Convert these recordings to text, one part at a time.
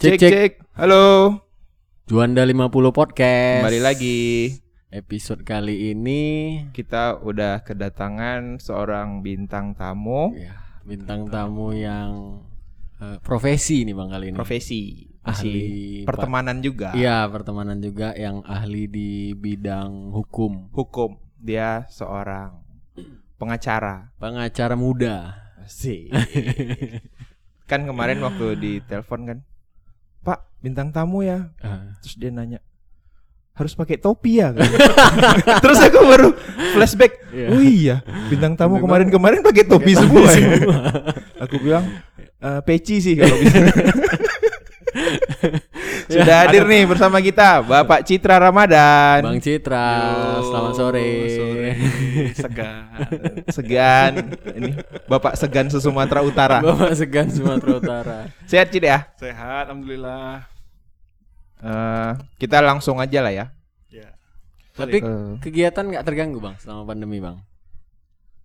Cek, Cek, cek. Halo. Juanda 50 Podcast Kembali lagi. Episode kali ini Kita udah kedatangan seorang bintang tamu ya, Bintang tamu yang eh, Profesi nih bang kali ini profesi. Masih Ahli pertemanan juga. Iya pertemanan juga Yang ahli di bidang hukum Hukum. Dia seorang pengacara. Pengacara muda Sih. kan kemarin waktu di telepon kan, Pak bintang tamu ya. Ah. Terus dia nanya, harus pakai topi ya? Terus aku baru flashback. Iya. Oh iya, bintang tamu kemarin-kemarin pakai topi semua. ya. Aku bilang "Eh, peci sih kalau bisa. Sudah hadir nih bersama kita Bapak Citra Ramadan. Bang Citra Selamat sore, sore. Segan. Segan. Ini Bapak Segan Sumatera Utara. Bapak Segan Sumatera Utara Sehat Cid ya? Sehat, alhamdulillah. Eh, kita langsung aja lah ya. Ya. Tapi Eh, kegiatan nggak terganggu bang Selama pandemi bang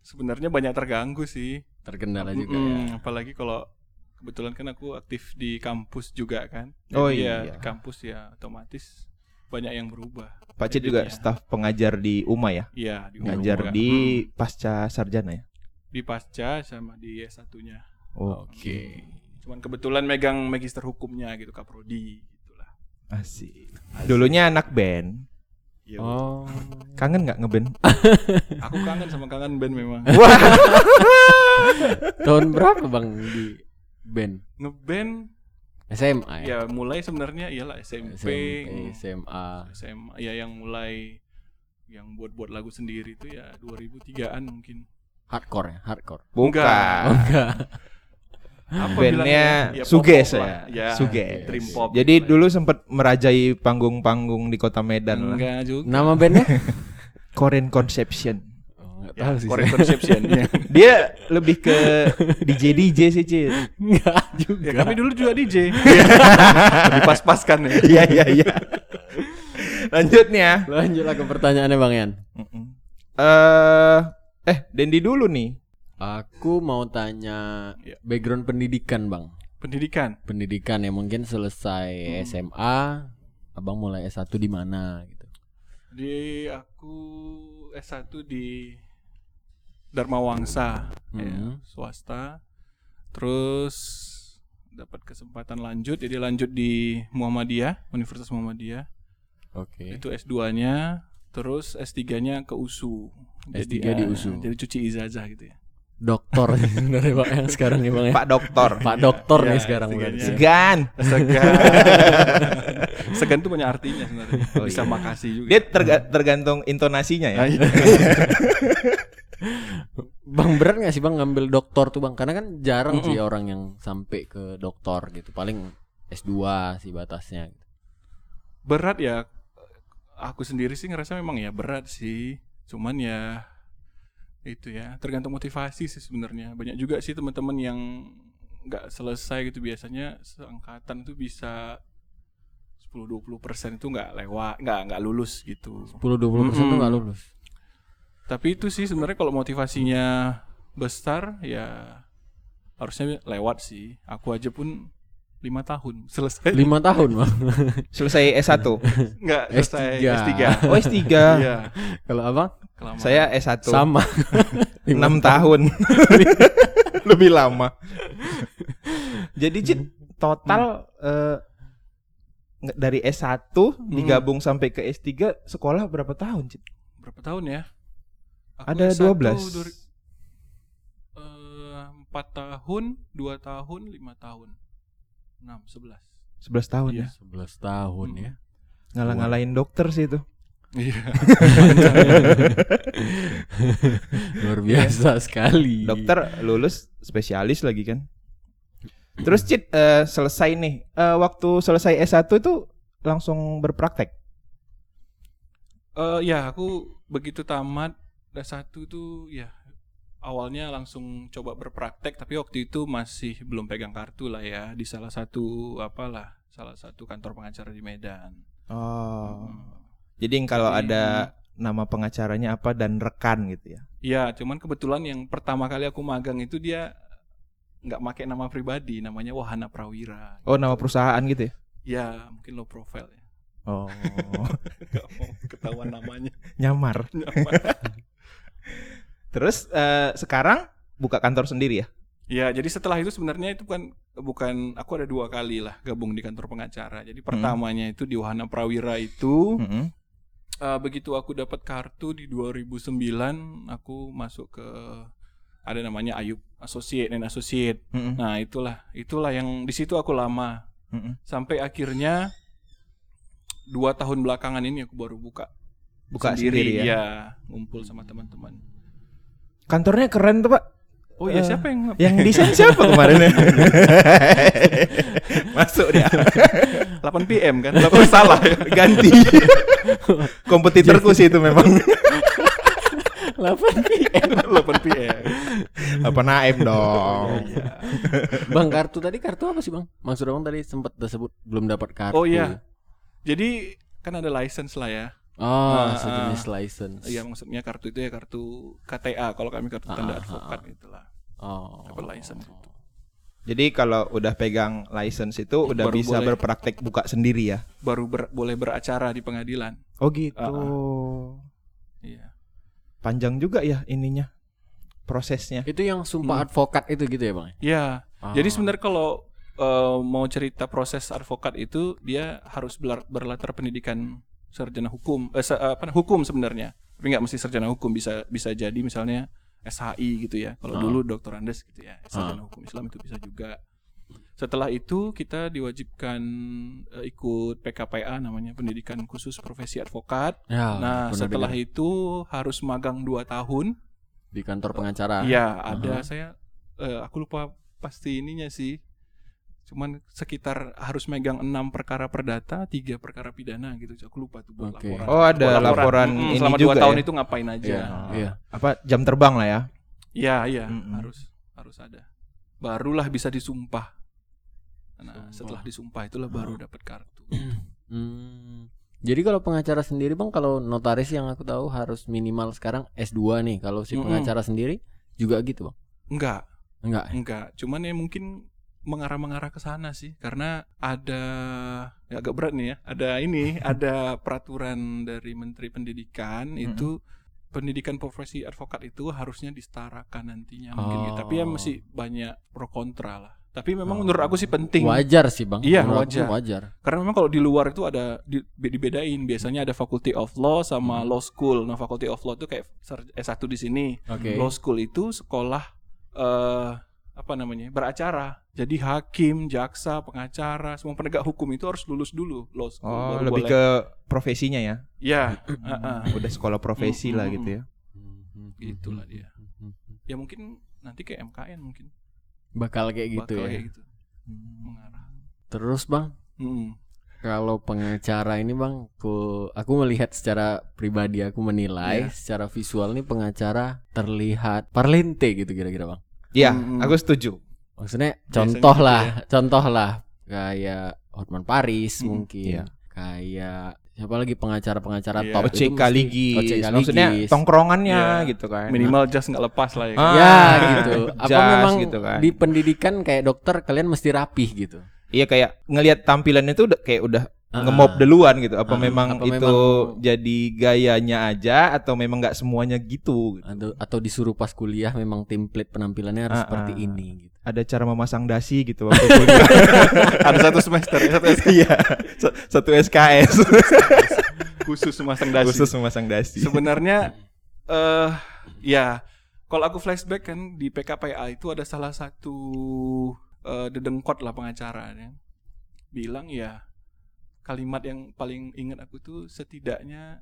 Sebenarnya banyak terganggu sih. Terkendala juga Mm-mm, ya Apalagi kalau kebetulan kan aku aktif di kampus juga kan. Oh Jadi iya. ya di kampus ya otomatis banyak yang berubah. Pak Cid juga Hidupnya. staf pengajar di UMA ya? Iya, di Ngajar juga. di Mm, pasca sarjana ya? di pasca sama di S1-nya. Oke Cuman kebetulan megang magister hukumnya gitu kaprodi gitulah. Asik. Dulunya anak band. Ya, Oh Kangen nggak ngeband? Aku kangen sama kangen band memang. Wah. Tahun berapa bang di band? Ngeband SMA ya? ya mulai sebenarnya iyalah SMP, SMP, SMA SMA ya yang mulai yang buat-buat lagu sendiri itu ya 2003-an mungkin. Hardcore ya? Hardcore Bukan. Enggak Apa Bandnya bilangnya? Ya, Suges pop-pop ya. lah. Ya, Suges. Dream pop. Jadi gitu lah. dulu sempat merajai panggung-panggung di kota Medan lah. enggak juga. Nama bandnya? Korean Conception. Enggak Ya, tahu sih Korean saya. Conception ya. Dia lebih ke DJ DJ sih, Cid. Enggak juga ya kami dulu juga DJ. Lebih pas-paskan ya. Iya, iya, iya. Lanjut nih ya. Lanjutlah ke pertanyaannya Bang Yan Mm-mm. Eh, eh, Dendi dulu nih. Aku mau tanya Ya. background pendidikan Bang Pendidikan. Pendidikan ya mungkin selesai Hmm. SMA Abang mulai S1 di mana gitu Di aku S1 di Dharma Wangsa ya, Hmm. swasta. Terus dapat kesempatan lanjut jadi lanjut di Muhammadiyah, Universitas Muhammadiyah. Oke Itu S2-nya, terus S3-nya ke USU. S3 di eh, USU. Jadi cuci ijazah gitu ya. Doktor sebenarnya Bang yang sekarang nih Bang ya Pak Doktor. Pak Doktor Ya, nih sekarang S3-nya. berarti. Segan. Segan. Segan itu banyak artinya sebenarnya. Oh, Bisa iya. makasih juga. Dia terga- tergantung intonasinya ya. Bang berat gak sih bang ngambil doktor tuh bang? Karena kan jarang Mm-mm. sih orang yang sampai ke doktor gitu. Paling S2 sih batasnya. gitu. berat ya aku sendiri sih ngerasa memang ya berat sih cuman ya itu ya tergantung motivasi sih sebenarnya banyak juga sih teman-teman yang nggak selesai gitu biasanya seangkatan itu bisa 10-20 persen itu nggak lewat nggak nggak lulus gitu 10-20% tuh Mm-mm. gak lulus. Tapi itu sih sebenarnya kalau motivasinya besar ya harusnya lewat sih aku aja pun lima tahun selesai Lima tahun bang. Selesai S1. nggak selesai S3. S3 Oh, S3. iya Kalau abang kelamaan. Saya S1. sama. 6 tahun. Lebih lama. Jadi Cid, total eh, nge- dari S1 digabung sampai ke S3 sekolah berapa tahun, Cid? berapa tahun ya? Aku Ada S1 12. duri- eh, empat tahun, dua tahun, lima tahun, enam, sebelas. 11 tahun Iya. ya. 11 tahun ya. Ngalah-ngalahin dokter sih itu. Iya. Luar biasa sekali. Dokter lulus spesialis lagi kan. Terus Cid eh, selesai nih. Eh, waktu selesai S1 itu langsung berpraktek. Eh, ya, aku begitu tamat S1 itu ya awalnya langsung coba berpraktek tapi waktu itu masih belum pegang kartu lah ya di salah satu apalah salah satu kantor pengacara di Medan. Oh. Hmm. Jadi kalau Jadi, ada nama pengacaranya apa dan rekan gitu ya. Iya, cuman kebetulan yang pertama kali aku magang itu dia nggak pakai nama pribadi, namanya Wahana Prawira. Oh, nama perusahaan gitu ya? Ya mungkin low profile ya. Oh, Nggak mau ketahuan namanya. nyamar. Terus eh, sekarang buka kantor sendiri ya? Ya, jadi setelah itu sebenarnya itu bukan bukan aku ada dua kali lah gabung di kantor pengacara. Jadi pertamanya itu di Wahana Prawira itu Mm-mm. eh, begitu aku dapat kartu di 2009 aku masuk ke ada namanya Ayub Associate dan Associate. Mm-mm. Nah, itulah itulah yang di situ aku lama Mm-mm. sampai akhirnya dua tahun belakangan ini aku baru buka Buka sendiri, ya? Iya, ngumpul sama teman-teman. Kantornya keren tuh, Pak. Oh iya, Eh, siapa yang Yang desain siapa kemarin? Masuk dia. 8 PM kan? 8 salah ya. Ganti. Kompetitorku sih itu memang. 8 PM. 8 PM. Apa Naim dong. Iya. Bang kartu tadi kartu apa sih bang? Maksud abang tadi sempat disebut belum dapat kartu. Oh iya. Jadi kan ada license lah ya. Oh, Ah, sejenis license. Iya maksudnya kartu itu ya kartu KTA kalau kami kartu tanda Ah, ah, advokat ah. itulah. Oh. Dapat license itu. Jadi kalau udah pegang license itu udah Baru bisa boleh. berpraktek buka sendiri ya. Baru ber- boleh beracara di pengadilan. Oh gitu. Ah, Iya. Panjang juga ya ininya prosesnya. Itu yang sumpah Hmm. advokat itu gitu ya bang? Iya. Ah. Jadi sebenarnya kalau eh, mau cerita proses advokat itu dia harus belar- berlatar pendidikan sarjana hukum, eh, apa hukum sebenarnya. Tapi nggak mesti sarjana hukum bisa bisa jadi misalnya SHI gitu ya. Kalau Ah. dulu Dr. Andes gitu ya, sarjana hukum Islam itu bisa juga. Setelah itu kita diwajibkan eh, ikut PKPA namanya pendidikan khusus profesi advokat. Ya. nah, pernah setelah itu harus magang 2 tahun. di kantor pengacara. Iya, ada Aha. saya eh, aku lupa pasti ininya sih. Cuman sekitar harus megang enam perkara perdata, tiga perkara pidana gitu. Aku lupa tuh buat Oke. laporan. Oh, ada Buat laporan Mm, ini selama juga dua tahun ya? itu ngapain aja? Iya. Iya. Apa jam terbang lah ya? Iya, iya, Mm-mm. harus harus ada. Barulah bisa disumpah. Nah, Sumpah. setelah disumpah itulah baru dapat kartu. Hmm. Jadi kalau pengacara sendiri bang, kalau notaris yang aku tahu harus minimal sekarang S2 nih. Kalau si pengacara sendiri juga gitu bang? Enggak, Enggak. enggak. Cuman ya mungkin mengarah-mengarah ke sana sih karena ada ya agak berat nih ya. Ada ini, ada peraturan dari Menteri Pendidikan itu pendidikan profesi advokat itu harusnya disetarakan nantinya mungkin gitu. Tapi ya Oh. masih banyak pro kontra lah. Tapi memang Oh. menurut aku sih penting. Wajar sih bang. Iya, Menurut wajar. wajar. Karena memang kalau di luar itu ada di- dibedain. Biasanya ada Faculty of Law sama Hmm. Law School. Nah, Faculty of Law itu kayak sar- S1 di sini. Oke. Law School itu sekolah eh apa namanya? beracara. Jadi hakim, jaksa, pengacara, semua penegak hukum itu harus lulus dulu Law School. Oh, baru lebih boleh. ke profesinya ya. Ya, heeh. Udah sekolah profesi lah gitu ya. Gitulah dia. Ya mungkin nanti kayak MKN mungkin. Bakal kayak gitu Bakal ya. kayak gitu. Mengarah. Terus bang, Mm. kalau pengacara ini bang, aku aku melihat secara pribadi aku menilai Iya. secara visual nih pengacara terlihat parlente gitu kira-kira bang. Iya, Mm-mm. aku setuju. Maksudnya Biasanya contoh gitu lah, ya. contoh lah kayak Hotman Paris Mm, mungkin, iya. kayak siapa lagi pengacara-pengacara Iya. top itu OCK Ligis. OCK Maksudnya tongkrongannya Iya. gitu kan. Minimal just nggak lepas lah ya. Ah, ya gitu. Apa memang gitu kan. di pendidikan kayak dokter kalian mesti rapih gitu. Iya kayak ngelihat tampilannya tuh udah kayak udah Ah. Ngemob duluan gitu. Apa Ah, memang apa itu memang- jadi gayanya aja atau memang nggak semuanya gitu, gitu. Atau atau disuruh pas kuliah memang template penampilannya harus Ah, seperti ah. ini gitu. Ada cara memasang dasi gitu waktu kuliah. Ada satu semester, ya, satu SK Iya, sa- satu SKS khusus memasang dasi. khusus memasang dasi. Sebenarnya eh ya kalau aku flashback kan di PKPA itu ada salah satu eh, dedengkot lah pengacara ya. Bilang ya kalimat yang paling ingat aku tuh setidaknya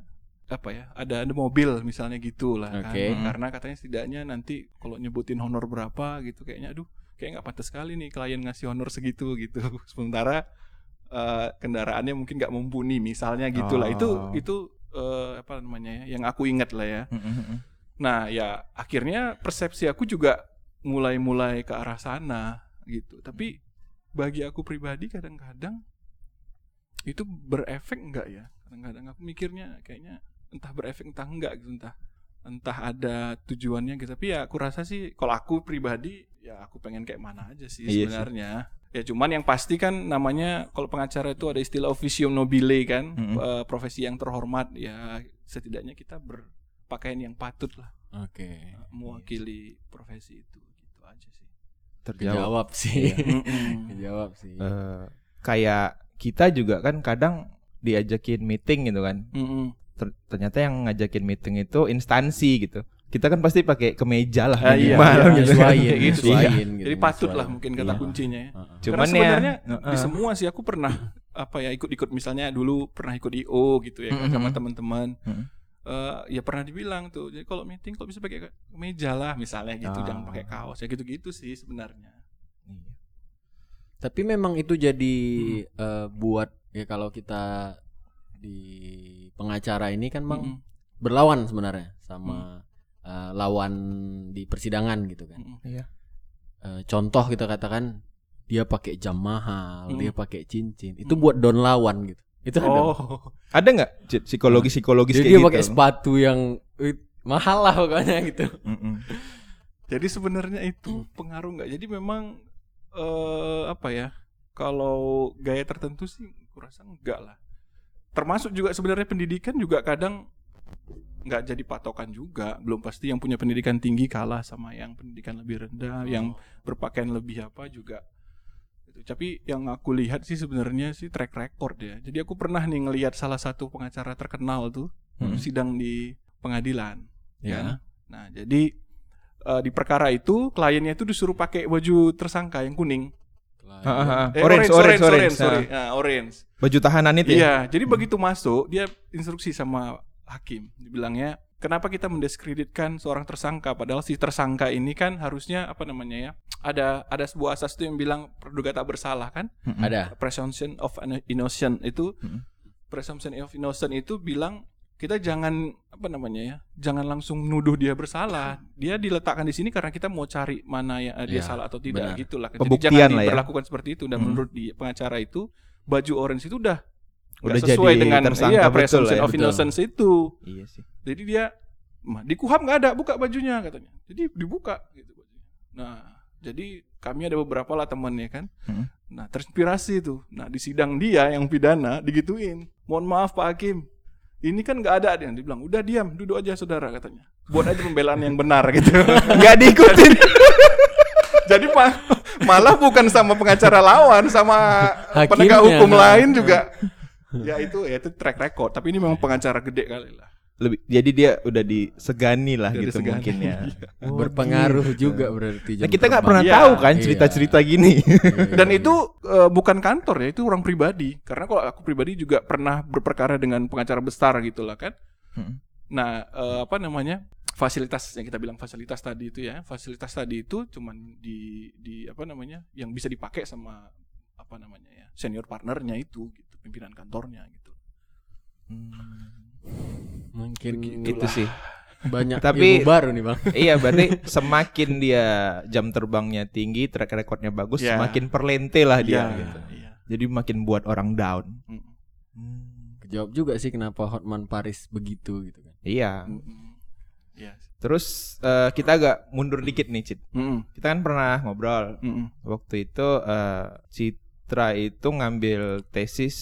apa ya ada ada mobil misalnya gitu lah kan Oke. karena katanya setidaknya nanti kalau nyebutin honor berapa gitu kayaknya aduh kayak nggak pantas sekali nih klien ngasih honor segitu gitu sementara eh, kendaraannya mungkin nggak mumpuni misalnya gitulah itu Oh. itu eh, apa namanya ya yang aku ingat lah ya Mm-mm. nah ya akhirnya persepsi aku juga mulai-mulai ke arah sana gitu tapi bagi aku pribadi kadang-kadang itu berefek enggak ya kadang-kadang aku mikirnya kayaknya entah berefek entah enggak gitu entah entah ada tujuannya gitu tapi ya aku rasa sih kalau aku pribadi ya aku pengen kayak mana aja sih Iya sih. sebenarnya ya cuman yang pasti kan namanya kalau pengacara itu ada istilah officio nobile kan Mm-mm. eh, profesi yang terhormat ya setidaknya kita berpakaian yang patut lah Oke. mewakili profesi itu gitu aja sih Terjawab. Sih. Mm-mm. Kejawab sih. Eh, kayak kita juga kan kadang diajakin meeting gitu kan. Mm-mm. Ter- ternyata yang ngajakin meeting itu instansi gitu. Kita kan pasti pakai kemeja lah Ah, iya, minimal iya, gitu. Nyesuaiin, Kayak gitu sih. nyesuaiin gitu, jadi patut lah mungkin kata Iya. kuncinya ya Heeh. Cuman Karena sebenarnya ya, di semua sih aku pernah apa ya ikut-ikut misalnya dulu pernah ikut IO gitu ya kan, sama teman-teman Mhm. Eh, ya pernah dibilang tuh jadi kalau meeting kalau bisa pakai meja lah misalnya gitu Ah. jangan pakai kaos ya gitu-gitu sih sebenarnya Iya. Tapi memang itu jadi eh, buat ya kalau kita di pengacara ini kan bang Mm-mm. berlawan sebenarnya sama eh, lawan di persidangan gitu kan. Iya. Eh, contoh kita katakan dia pakai jam mahal, Mm. dia pakai cincin, itu buat don lawan gitu. Itu ada. Oh Ada nggak psikologi psikologis Jadi kayak dia gitu? pakai sepatu yang eh, mahal lah pokoknya gitu. Mm-mm. jadi sebenarnya itu pengaruh nggak jadi memang eh apa ya kalau gaya tertentu sih kurasa enggak lah termasuk juga sebenarnya pendidikan juga kadang nggak jadi patokan juga belum pasti yang punya pendidikan tinggi kalah sama yang pendidikan lebih rendah yang berpakaian lebih apa juga Gitu. tapi yang aku lihat sih sebenarnya sih track record ya jadi aku pernah nih ngelihat salah satu pengacara terkenal tuh Hmm. sidang di pengadilan Ya. kan? nah jadi eh, di perkara itu kliennya itu disuruh pakai baju tersangka yang kuning. Eh, Orange, orange, orange. sorry. Ah. Nah, orange. Baju tahanan itu ya? Iya, jadi begitu masuk dia instruksi sama hakim, dibilangnya kenapa kita mendiskreditkan seorang tersangka padahal si tersangka ini kan harusnya apa namanya ya? Ada ada sebuah asas itu yang bilang praduga tak bersalah kan? Ada. Presumption of innocence itu presumption of innocence itu bilang kita jangan apa namanya ya? Jangan langsung nuduh dia bersalah. Dia diletakkan di sini karena kita mau cari mana yang dia Ya, salah atau tidak benar. gitulah. Pembuktian Jadi jangan lah ya. diperlakukan seperti itu dan Mm. menurut di pengacara itu baju orange itu udah Udah sesuai jadi dengan tersangka iya, presumption ya, of betul. innocence itu. Iya sih. Jadi dia "Mah, di kuhab nggak ada, buka bajunya katanya. Jadi dibuka gitu bajunya. Nah, jadi kami ada beberapa lah temannya kan. Hmm. Nah, terinspirasi itu. Nah, di sidang dia yang pidana digituin. Mohon maaf Pak Hakim. Ini kan nggak ada dia. Dia bilang, "Udah diam, duduk aja saudara," katanya. Buat aja pembelaan yang benar gitu. Nggak diikutin. Jadi ma- malah bukan sama pengacara lawan, sama penegak Hakimnya. hukum lain juga. Ya itu ya itu track record, tapi ini memang pengacara gede kali lah. Lebih, jadi dia udah disegani lah Udah gitu disegani. mungkin ya. Oh, Berpengaruh gitu. juga berarti. Nah kita nggak pernah Iya, tahu kan iya. cerita-cerita gini. Dan itu eh, bukan kantor ya, itu orang pribadi. Karena kalau aku pribadi juga pernah berperkara dengan pengacara besar gitu lah kan. Hmm. Nah, eh, apa namanya? Fasilitas yang kita bilang fasilitas tadi itu ya, fasilitas tadi itu cuman di di apa namanya? yang bisa dipakai sama apa namanya ya, senior partnernya itu gitu, pimpinan kantornya gitu. Mungkin itu sih. banyak Tapi- ilmu baru nih bang. iya berarti semakin dia jam terbangnya tinggi, track recordnya bagus, Iya. semakin perlente lah dia Iya, gitu. iya. Jadi makin buat orang down. Mm, Kejawab juga sih kenapa Hotman Paris begitu gitu kan. Iya. mm, mm. Iya. Terus eh, kita agak mundur dikit nih, Cit. Mm, Kita kan pernah ngobrol mm, mm. waktu itu eh, Citra itu ngambil tesis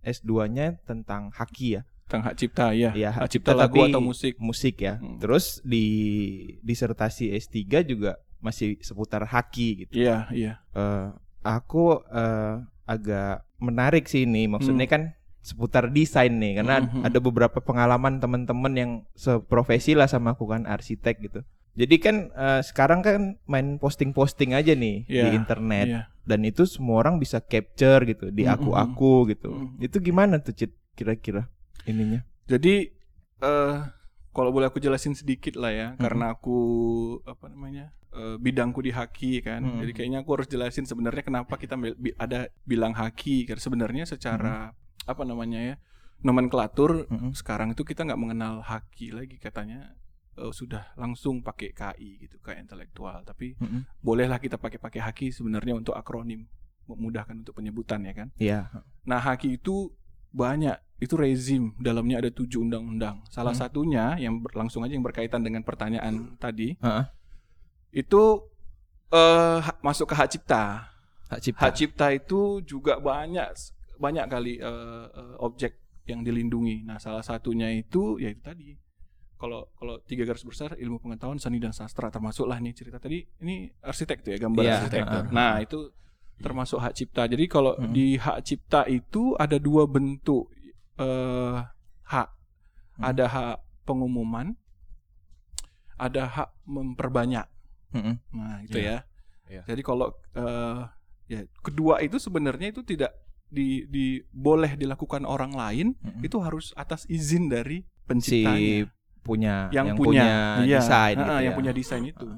S2-nya tentang haki ya, Tentang hak cipta ya. Iya, hak hak cipta cipta lagu tapi- atau musik. musik ya. Hmm. Terus di disertasi S3 juga masih seputar haki gitu. Iya, iya. Eh, aku eh, agak menarik sih ini, maksudnya Hmm. kan seputar desain nih karena Hmm, hmm. ada beberapa pengalaman teman-teman yang seprofesi lah sama aku kan arsitek gitu. Jadi kan eh, sekarang kan main posting-posting aja nih di Iya, internet Iya. dan itu semua orang bisa capture gitu di Hmm, aku-aku gitu. Hmm. Itu gimana tuh Cit kira-kira ininya? Jadi eh kalau boleh aku jelasin sedikit lah ya, Mhm. karena aku apa namanya eh, bidangku di haki kan. Mhm. Jadi kayaknya aku harus jelasin sebenarnya kenapa kita ada bilang haki. Karena sebenarnya secara apa namanya ya nomenklatur Mhm. sekarang itu kita nggak mengenal haki lagi katanya eh, sudah langsung pakai KI gitu kayak intelektual. Tapi Mhm. bolehlah kita pakai pakai haki sebenarnya untuk akronim memudahkan untuk penyebutan ya kan. Iya. Nah, haki itu banyak itu rezim dalamnya ada tujuh undang-undang. Salah Hmm. satunya yang langsung aja yang berkaitan dengan pertanyaan tadi Heeh. itu hak- masuk ke hak cipta. Hak cipta. Hak cipta itu juga banyak banyak kali eh, objek yang dilindungi. Nah, salah satunya itu yaitu tadi. Kalau kalau tiga garis besar ilmu pengetahuan seni dan sastra termasuklah nih cerita tadi ini arsitek tuh ya gambar Iya, arsitektur. heeh. Nah, itu termasuk hak cipta. Jadi kalau Mm. di hak cipta itu ada dua bentuk eh hak. Hmm. Ada hak pengumuman, ada hak memperbanyak. Mm-mm. Nah, itu Iya. ya. Iya. Jadi kalau eh, ya kedua itu sebenarnya itu tidak di, di boleh dilakukan orang lain, Mm-mm. itu harus atas izin dari si penciptanya punya yang, yang, punya, iya, desain heeh, gitu yang ya. punya desain itu.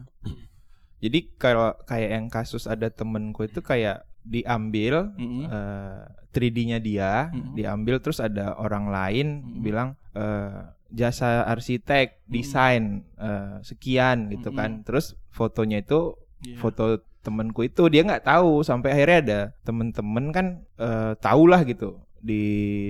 Jadi kalau kayak yang kasus ada temenku itu kayak diambil Mm-mm. eh, 3D-nya dia, Mm-mm. diambil terus ada orang lain Mm-mm. bilang eh, jasa arsitek desain eh, sekian gitu kan. Mm-mm. Terus fotonya itu Iya. foto temenku itu dia nggak tahu sampai akhirnya ada temen-temen kan eh, tahu lah gitu di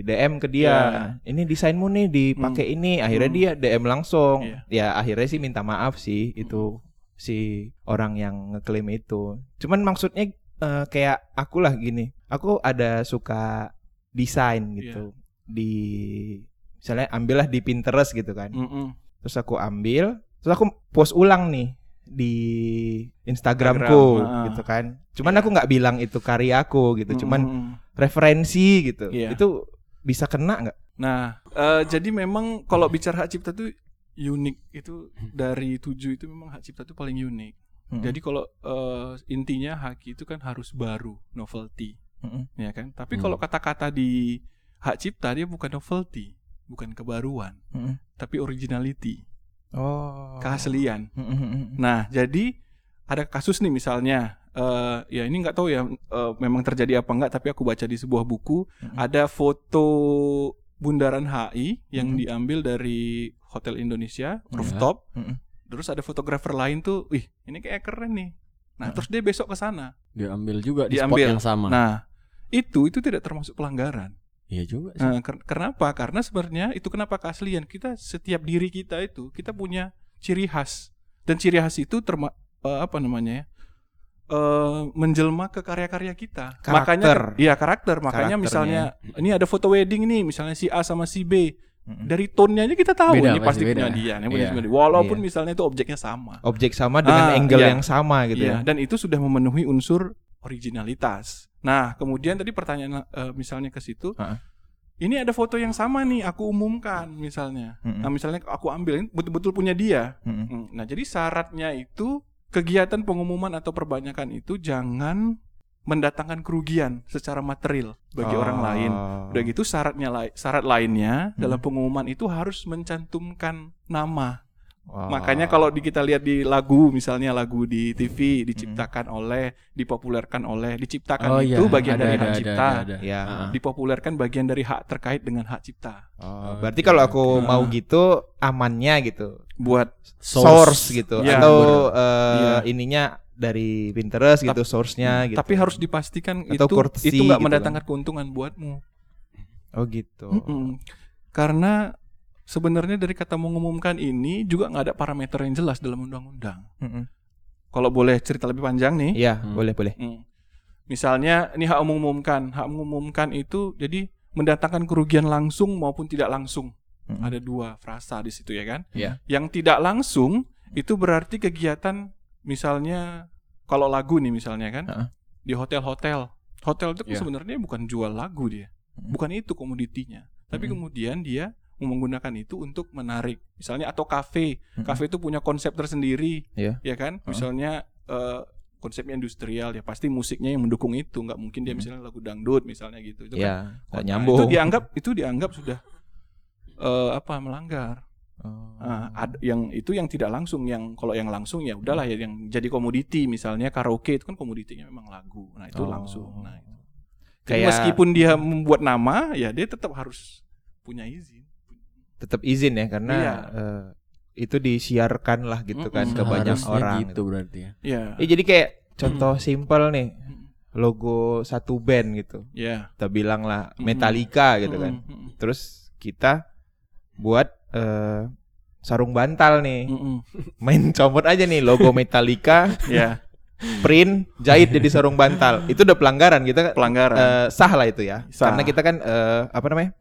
DM ke dia ini desainmu nih dipakai ini akhirnya Hmm. dia DM langsung Iya. ya akhirnya sih minta maaf sih itu si orang yang ngeklaim itu cuman maksudnya eh, kayak aku lah gini aku ada suka desain gitu di misalnya ambillah di Pinterest gitu kan Mm-mm. terus aku ambil terus aku post ulang nih di Instagramku Instagram, ah. gitu kan cuman Iya. aku nggak bilang itu karyaku gitu cuman Mm-mm. referensi gitu Iya. itu bisa kena nggak Nah, eh, jadi memang kalau bicara hak cipta itu unik itu dari tujuh itu memang hak cipta itu paling unik. Mm-mm. Jadi kalau eh, intinya hak itu kan harus baru, novelty, Mm-mm. ya kan? Tapi Hmm. kalau kata-kata di hak cipta dia bukan novelty, bukan kebaruan, Mm-mm. tapi originality, oh keaslian. Mm-mm. Nah, jadi ada kasus nih misalnya, eh, ya ini nggak tahu ya eh, memang terjadi apa nggak, tapi aku baca di sebuah buku Mm-mm. ada foto Bundaran HI yang Mm-mm. diambil dari Hotel Indonesia Ya. rooftop. Mm-mm. Terus ada fotografer lain tuh, wih ini kayak keren nih. Nah, terus dia besok ke sana. Diambil juga di Diambil. spot yang sama. Nah, itu itu tidak termasuk pelanggaran. Iya juga sih. Nah, ker- kenapa? Karena sebenarnya itu kenapa keaslian kita setiap diri kita itu kita punya ciri khas dan ciri khas itu terma eh, apa namanya ya eh, menjelma ke karya-karya kita. Karakter. Makanya iya karakter. Makanya misalnya ini ada foto wedding nih, misalnya si A sama si B. Dari tone-nya aja kita tahu Beda, ini pasti pasti punya dia, ini punya Iya. Walaupun Iya. misalnya itu objeknya sama. objek sama dengan Ah, angle iya. yang sama gitu Iya, ya dan itu sudah memenuhi unsur originalitas. Nah, kemudian tadi pertanyaan eh, misalnya ke situ, Ha-ha. ini ada foto yang sama nih, aku umumkan misalnya. Mm-mm. Nah, misalnya aku ambil ini betul-betul punya dia. Hmm, Nah, jadi syaratnya itu kegiatan pengumuman atau perbanyakan itu jangan mendatangkan kerugian secara material bagi orang Oh. lain. Udah gitu syaratnya lai- syarat lainnya Hmm. dalam pengumuman itu harus mencantumkan nama. Wow. Makanya kalau di, kita lihat di lagu misalnya lagu di TV diciptakan oleh, dipopulerkan oleh, diciptakan Oh itu iya, bagian ada, dari ada, hak ada, cipta. ada, ada. Ya. Ah. Dipopulerkan bagian dari hak terkait dengan hak cipta. Oh, Oke, berarti kalau aku oke. mau gitu amannya gitu Buat source, gitu Iya, atau eh, Iya. ininya dari Pinterest gitu source-nya gitu tapi harus dipastikan Atau itu courtesy itu nggak gitu mendatangkan keuntungan buatmu. oh gitu Mm-mm. Karena sebenarnya dari kata mengumumkan ini juga nggak ada parameter yang jelas dalam undang-undang. Mm-mm. Kalau boleh cerita lebih panjang nih. Iya Hmm. boleh boleh Hmm. Misalnya ini hak mengumumkan, hak mengumumkan itu jadi mendatangkan kerugian langsung maupun tidak langsung. Mm-mm. Ada dua frasa di situ ya kan. Iya. Yang tidak langsung itu berarti kegiatan misalnya kalau lagu nih misalnya kan Heeh. di hotel-hotel. Hotel itu kan Iya. sebenarnya bukan jual lagu dia. Bukan itu komoditinya. Tapi Mm-mm. kemudian dia menggunakan itu untuk menarik. Misalnya atau kafe. Mm-mm. Kafe itu punya konsep tersendiri, Iya. ya kan? Heeh. Misalnya eh, konsepnya industrial ya pasti musiknya yang mendukung itu. nggak mungkin dia misalnya lagu dangdut misalnya gitu. Itu kan ya nggak Nah, nyambung Itu dianggap itu dianggap sudah eh, apa melanggar. Oh. Nah, ad- yang itu yang tidak langsung, yang kalau yang langsung ya udahlah ya yang jadi komoditi misalnya karaoke itu kan komoditinya memang lagu. Nah, itu Oh. langsung. Nah, itu. Jadi Kayak- meskipun dia membuat nama, ya dia tetap harus punya izin. tetap izin ya karena Iya. eh, itu disiarkan lah gitu kan Mm-mm. ke banyak orang gitu berarti ya. Ya. Ya jadi kayak contoh simpel nih logo satu band gitu. Ya. Kita bilang lah. Metallica gitu kan. Mm-mm. Terus kita buat eh, sarung bantal nih. Mm-mm. Main comot aja nih logo Metallica, Ya, print, jahit jadi sarung bantal. Itu udah pelanggaran kita pelanggaran. eh, sah lah itu ya. Sah. Karena kita kan eh, apa namanya?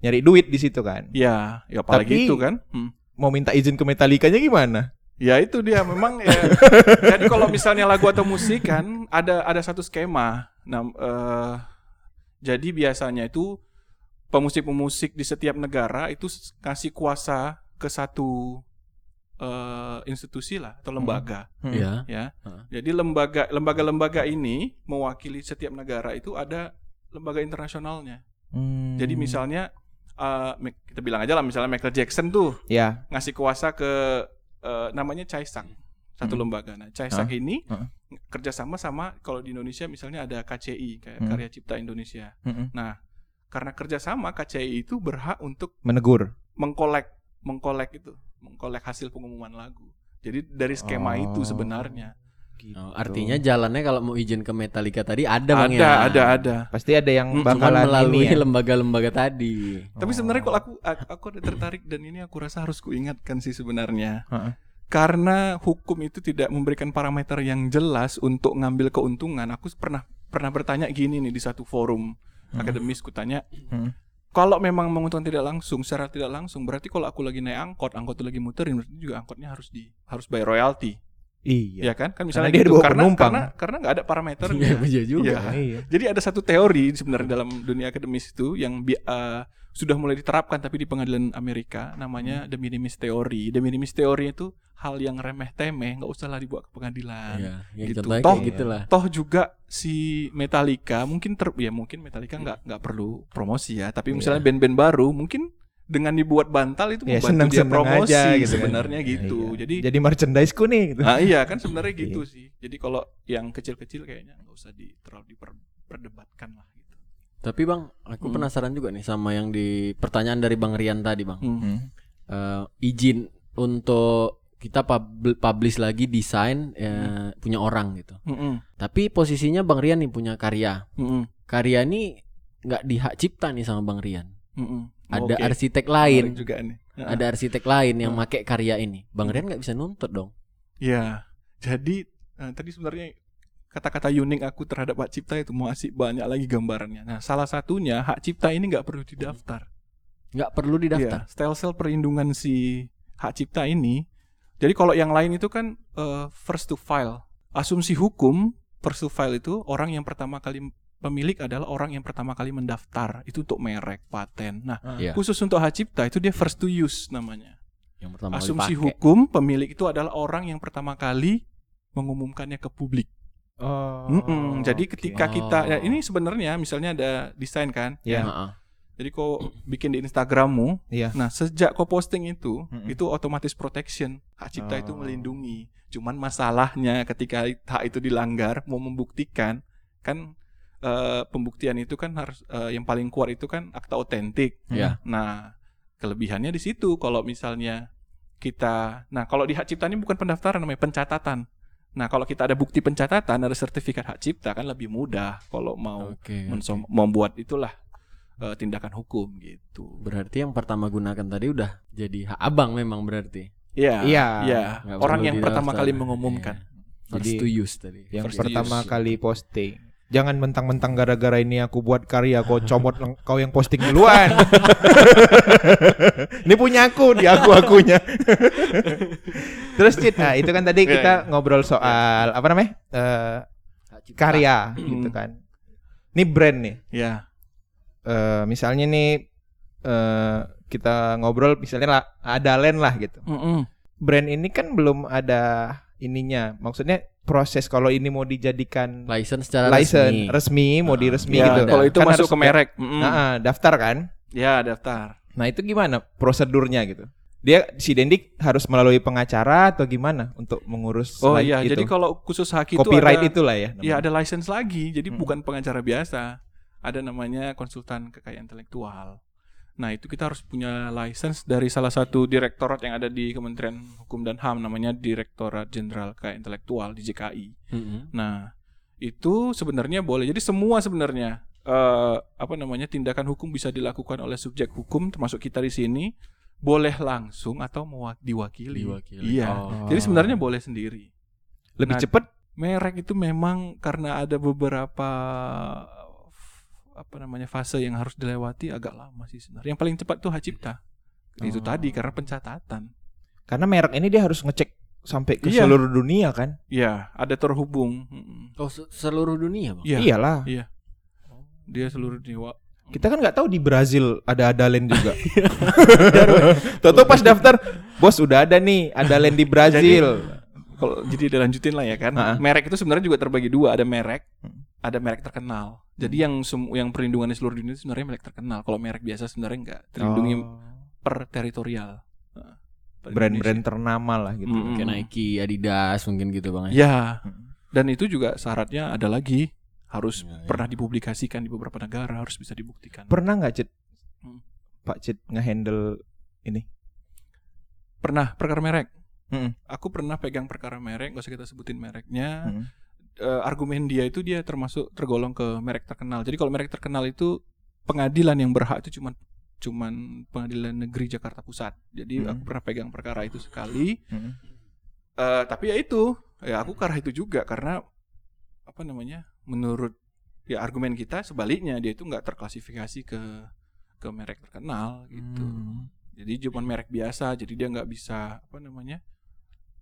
nyari duit di situ kan. ya, ya apalagi Tapi- itu kan. Hmm. Mau minta izin ke Metallica-nya gimana? Ya itu dia memang ya. jadi kalau misalnya lagu atau musik kan ada ada satu skema. Nah, eh, jadi biasanya itu pemusik-pemusik di setiap negara itu kasih kuasa ke satu eh, institusi lah atau lembaga Hmm. Iya. ya. Heeh. Jadi lembaga lembaga-lembaga ini mewakili setiap negara itu ada lembaga internasionalnya. Hmm. Jadi misalnya Mac- kita bilang aja lah misalnya Michael Jackson tuh ya, ngasih kuasa ke eh, namanya Caisak satu Hmm. lembaga. Nah, Caisak ini Hah? kerjasama sama kalau di Indonesia misalnya ada KCI kayak Hmm. Karya Cipta Indonesia. Mm-mm. Nah, karena kerjasama KCI itu berhak untuk menegur. mengkolek mengkolek itu mengkolek hasil pengumuman lagu. Jadi dari skema itu Oh. sebenarnya Gitu. Oh, artinya jalannya kalau mau izin ke Metallica tadi ada bang ada ya. ada ada. Pasti ada yang Mm, Cuman bakalan melalui ini ya. lembaga-lembaga tadi. Tapi Oh. sebenarnya kalau aku aku aku ada tertarik dan ini aku rasa harus kuingatkan sih sebenarnya. Heeh. Karena hukum itu tidak memberikan parameter yang jelas untuk ngambil keuntungan. Aku pernah pernah bertanya gini nih di satu forum Hmm. akademis kutanya, Hmm. kalau memang menguntungkan tidak langsung, secara tidak langsung, berarti kalau aku lagi naik angkot, angkot itu lagi muterin, berarti juga angkotnya harus di harus bayar royalti, Iya. ya kan? Kan misalnya dia gitu. dibawa karena penumpang. karena karena nggak ada parameternya. Iya juga. Iya. Iya. Jadi ada satu teori sebenarnya dalam dunia akademis itu yang eh, sudah mulai diterapkan tapi di pengadilan Amerika namanya Hmm. the minimis theory. The minimis theory itu hal yang remeh temeh, nggak usah lah dibawa ke pengadilan. Iya, yang Gitu. Toh- kayak gitulah. Toh juga si Metallica mungkin ter ya mungkin Metallica nggak nggak perlu promosi ya, tapi misalnya band-band baru mungkin dengan dibuat bantal itu Ya membantu dia seneng-seneng promosi aja gitu sebenarnya Iya, gitu. iya. Jadi jadi merchandise ku nih gitu. Ah iya kan sebenarnya gitu sih. Jadi kalau yang kecil-kecil kayaknya nggak usah di terlalu diperdebatkan lah gitu. Tapi bang, aku Hmm. penasaran juga nih sama yang di pertanyaan dari bang Rian tadi bang. Hmm. Hmm. Eh, izin untuk kita pub- publish lagi desain eh, punya orang gitu. Mm-mm. Tapi posisinya bang Rian nih punya karya. Mm-mm. Karya ini nggak dihak cipta nih sama bang Rian. Mm-mm. Ada Oke. arsitek Menarik lain, juga nih. ada arsitek lain yang Hmm. make karya ini. Bang Rian nggak bisa nuntut dong. Ya, jadi eh, tadi sebenarnya kata-kata unik aku terhadap hak cipta itu masih banyak lagi gambarannya. Nah, salah satunya hak cipta ini nggak perlu didaftar. Nggak perlu didaftar. Iya, stelsel perlindungan si hak cipta ini. Jadi kalau yang lain itu kan eh, first to file. Asumsi hukum first to file itu orang yang pertama kali pemilik adalah orang yang pertama kali mendaftar. Itu untuk merek, paten. Nah, Iya. khusus untuk hak cipta itu dia first to use namanya. Yang pertama kali Asumsi pakai. hukum pemilik itu adalah orang yang pertama kali mengumumkannya ke publik. Oh. Mm-mm. Jadi oke. ketika kita ya ini sebenarnya misalnya ada desain kan, Iya. Heeh. jadi kau bikin di Instagrammu, Iya. nah sejak kau posting itu, Mm-mm. itu otomatis protection hak cipta itu Oh. melindungi. Cuman masalahnya ketika hak itu dilanggar, mau membuktikan kan eh, pembuktian itu kan harus eh, yang paling kuat itu kan akta otentik. Iya. Nah, kelebihannya di situ kalau misalnya kita nah kalau di hak cipta ini bukan pendaftaran namanya pencatatan. Nah, kalau kita ada bukti pencatatan, ada sertifikat hak cipta kan lebih mudah kalau mau Oke. mensom- membuat itulah eh, tindakan hukum gitu. Berarti yang pertama gunakan tadi udah jadi hak abang memang berarti. Iya. Iya. Iya. Nggak Orang yang pertama kali mengumumkan. Iya. First Jadi, to use tadi. Yang First pertama use. kali posting. Jangan mentang-mentang gara-gara ini aku buat karya kau comot kau yang posting duluan. ini punya aku, di aku akunya. Terus Cid, nah itu kan tadi Iya, kita iya. ngobrol soal apa namanya? Eh, cipta. karya Hmm. gitu kan. Ini brand nih. Ya. Eh, misalnya nih eh, kita ngobrol misalnya lah, ada land lah gitu. Mm-mm. Brand ini kan belum ada ininya. Maksudnya proses kalau ini mau dijadikan License secara license resmi. resmi, mau Ah, diresmi Ya, gitu. kalau itu Kan masuk harus ke merek. Nah, ah, daftar kan? Ya, daftar. Nah, itu gimana prosedurnya gitu? Dia si Dendik harus melalui pengacara atau gimana untuk mengurus Oh iya, itu? jadi kalau khusus hak itu copyright ada, itulah ya. Ya namanya. ada license lagi, jadi Mm-mm. bukan pengacara biasa. Ada namanya konsultan kekayaan intelektual. Nah itu kita harus punya license dari salah satu direktorat yang ada di Kementerian Hukum dan HAM, namanya Direktorat Jenderal Kekayaan Intelektual di JKI. Mm-mm. Nah itu sebenarnya boleh. Jadi semua sebenarnya eh apa namanya tindakan hukum bisa dilakukan oleh subjek hukum termasuk kita di sini boleh langsung atau diwakili. Diwakili. Iya. Oh. Jadi sebenarnya boleh sendiri. Lebih Nah, cepet Merek itu memang karena ada beberapa apa namanya fase yang harus dilewati agak lama sih sebenarnya. Yang paling cepat tuh hak cipta. Itu Oh. tadi karena pencatatan. karena merek ini dia harus ngecek sampai ke Iya. seluruh dunia kan. Iya, ada terhubung. Oh, se- seluruh dunia, Bang. Iya. Iyalah. Dia seluruh dewa. Kita kan nggak tahu di Brazil ada Adalen juga. Toto pas daftar, bos udah ada nih Adalen di Brazil. Kalau jadi dilanjutin lah ya kan. Ha-ha. Merek itu sebenarnya juga terbagi dua, ada merek, Hmm. Ada merek terkenal. Jadi yang semu- yang perlindungannya seluruh dunia itu sebenarnya merek terkenal. Kalau merek biasa sebenarnya enggak, terlindungi Oh. per teritorial. Nah, brand-brand ternama lah gitu. Mm-mm. Kayak Nike, Adidas mungkin gitu, Bang. ya. Ya, Mm. dan itu juga syaratnya ada lagi harus Ya, ya. pernah dipublikasikan di beberapa negara, harus bisa dibuktikan. Pernah nggak Cid? Hmm. Pak Cid ngehandle ini? Pernah perkara merek. Mm-mm. Aku pernah pegang perkara merek, gak usah kita sebutin mereknya. Mm-mm. Eh, argumen dia itu dia termasuk tergolong ke merek terkenal. Jadi kalau merek terkenal itu pengadilan yang berhak itu cuman cuman pengadilan negeri Jakarta Pusat. Jadi Hmm. aku pernah pegang perkara itu sekali. Mm-mm. Eh, tapi ya itu, ya aku arah itu juga karena apa namanya? Menurut ya argumen kita sebaliknya dia itu nggak terklasifikasi ke ke merek terkenal gitu. Hmm. Jadi cuma merek biasa, jadi dia nggak bisa apa namanya?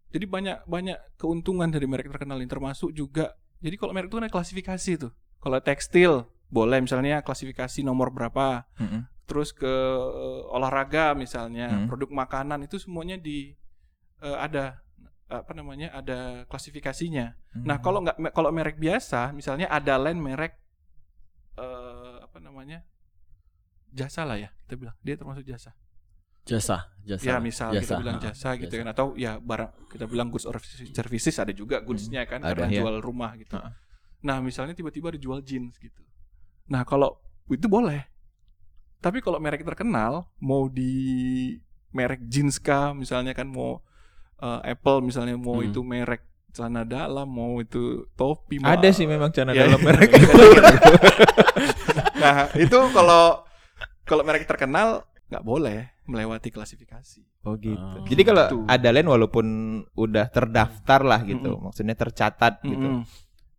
Jadi banyak banyak keuntungan dari merek terkenal ini termasuk juga. Jadi kalau merek itu kan ada klasifikasi tuh. Kalau tekstil boleh misalnya klasifikasi nomor berapa. Mm-mm. Terus ke eh, olahraga misalnya, Hmm. produk makanan itu semuanya di eh, ada apa namanya? ada klasifikasinya. Nah, Hmm. kalau nggak kalau merek biasa, misalnya ada lain merek eh apa namanya? jasa lah ya, kita bilang. Dia termasuk jasa. Jasa, jasa. Ya misal kita bilang jasa gitu kan atau ya barang kita bilang goods or services ada juga goodsnya kan ada, ada iya. jual rumah gitu. Ha. Nah misalnya tiba-tiba dijual jeans gitu. Nah kalau itu boleh. Tapi kalau merek terkenal mau di merek jeans kah misalnya kan mau eh, Apple misalnya mau Hmm. itu merek celana dalam mau itu topi mau- Ada sih memang celana Ya, dalam iya. merek. nah itu kalau kalau merek terkenal nggak boleh melewati klasifikasi. Oh gitu. Oh. Jadi kalau Gitu. ada lain walaupun udah terdaftar lah gitu, maksudnya tercatat gitu. Mm-mm.